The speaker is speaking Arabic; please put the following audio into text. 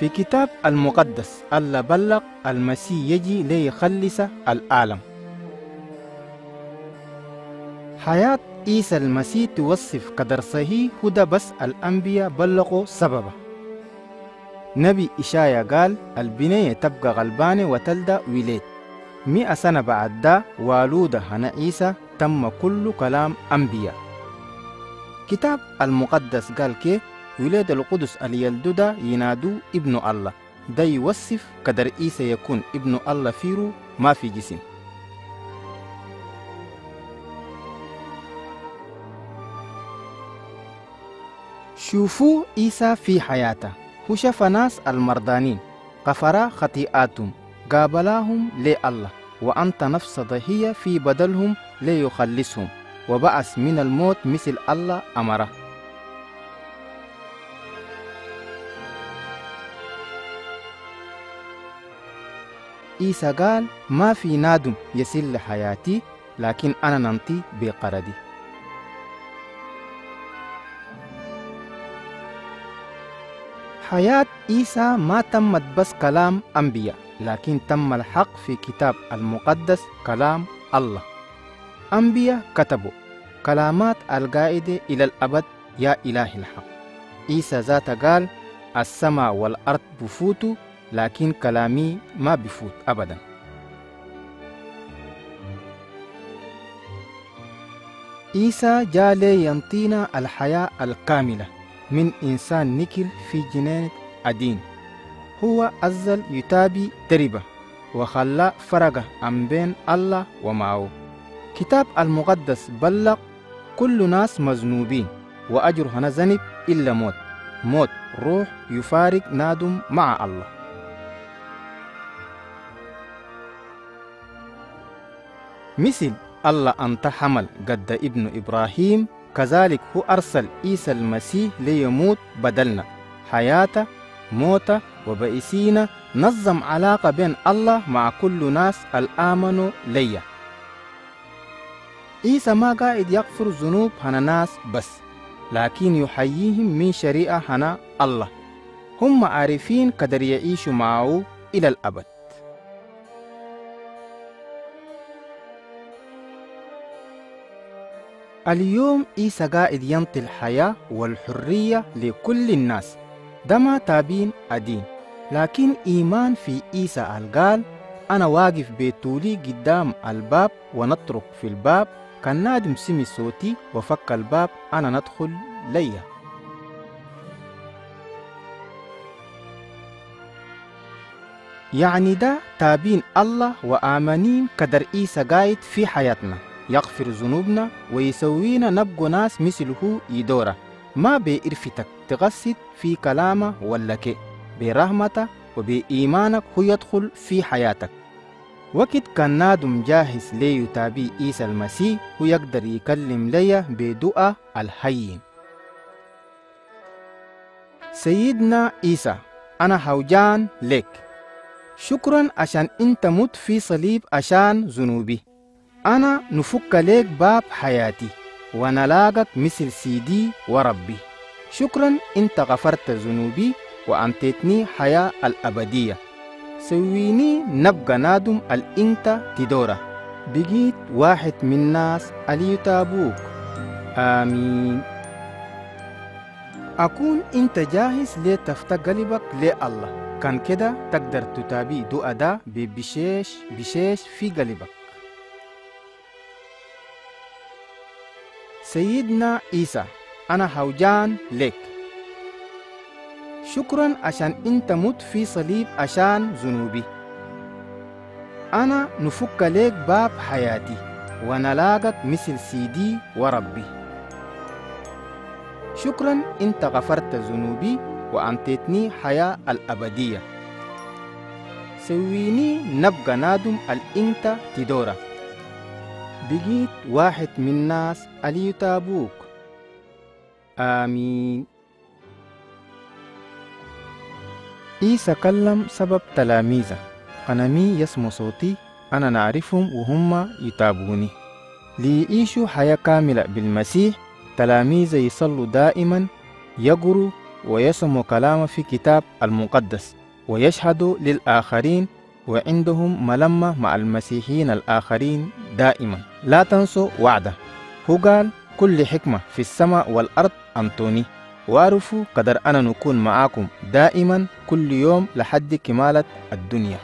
في كتاب المقدس الله بلغ المسيح يجي ليخلص العالم. حياة عيسى المسيح توصف قدر صحيح هدى بس الأنبياء بلغوا سببه. نبي إشايا قال البنية تبقى غلبانة وتلدى وليد مئة سنة بعد ده والودة هنا عيسى تم كل كلام أنبياء. كتاب المقدس قال كيف؟ ولاد القدس اليلدودا ينادو ابن الله. ده يوصف قدر عيسى يكون ابن الله فيرو ما في جسم. شوفوا عيسى في حياته. هو شاف ناس المرضانين. غفر خطيئاتهم. قابلاهم لله. وأنت نفس ضحية في بدلهم ليخلصهم. وبعث من الموت مثل الله أمره. عيسى قال ما في نادم يسل حياتي لكن أنا ننطي بقردي. حياة عيسى ما تمت بس كلام أنبياء لكن تم الحق في كتاب المقدس كلام الله. أنبياء كتبوا كلامات القائدة إلى الأبد يا إله الحق. عيسى ذات قال السماء والأرض بفوتوا لكن كلامي ما بفوت أبدا. عيسى جاء ينطينا الحياة الكاملة من إنسان نكر في جنينة أدين. هو أزل يتابي تربة وخلى فرقة عن بين الله ومعه كتاب المقدس بلغ كل ناس مذنوبين وأجر هنا ذنب إلا موت. موت روح يفارق نادم مع الله. مثل الله أنت حمل قد ابن إبراهيم كذلك هو أرسل عيسى المسيح ليموت بدلنا. حياته موته وبئسينا نظم علاقة بين الله مع كل ناس الآمنوا ليا عيسى ما قاعد يغفر ذنوب هنا ناس بس لكن يحييهم من شريعة هنا الله. هم عارفين قدر يعيشوا معه إلى الأبد. اليوم عيسى قاعد ينطي الحياة والحرية لكل الناس. ده ما تابين أدين. لكن إيمان في عيسى قال أنا واقف بطولي قدام الباب ونطرق في الباب. كان نادم سمي صوتي وفك الباب أنا ندخل ليا. يعني ده تابين الله وآمنين قدر عيسى قايد في حياتنا. يغفر ذنوبنا ويسوينا نبقى ناس مثله يدورة ما بإرفتك تغسد في كلامه ولا كي برحمته وبإيمانك هو يدخل في حياتك. وقت كان نادم جاهز ليتابي عيسى المسيح هو يقدر يكلم ليا بدعاء الحيين سيدنا عيسى أنا هوجان لك. شكرا عشان أنت مت في صليب عشان ذنوبي. أنا نفك لك باب حياتي ونلاقك مثل سيدي وربي. شكرا إنت غفرت ذنوبي وأنتتني حياة الأبدية. سويني نبقى نادم الإنت تدورة. بقيت واحد من الناس اللي يتابوك آمين. أكون أنت جاهز لتفتح قلبك لله. كان كده تقدر تتابي دعاء ده ببشيش بشيش في قلبك. سيدنا عيسى. أنا هوجان لك. شكرا عشان أنت مت في صليب عشان ذنوبي. أنا نفك لك باب حياتي ونلاقك مثل سيدي وربي. شكرا أنت غفرت ذنوبي وأنتتني حياة الأبدية. سويني نبقى نادم الإنت تدورة بقيت واحد من الناس اللي يتابوك. آمين. عيسى كلم سبب تلاميذه. قنمي يسمع صوتي أنا نعرفهم وهم يتابوني. ليعيشوا حياة كاملة بالمسيح. تلاميذ يصلوا دائما يقروا ويسموا كلامه في كتاب المقدس ويشهدوا للآخرين وعندهم ملمة مع المسيحيين الآخرين دائما. لا تنسوا وعده هو قال كل حكمة في السماء والأرض أنتوني. واعرفوا قدر أنا نكون معاكم دائما كل يوم لحد كمالة الدنيا.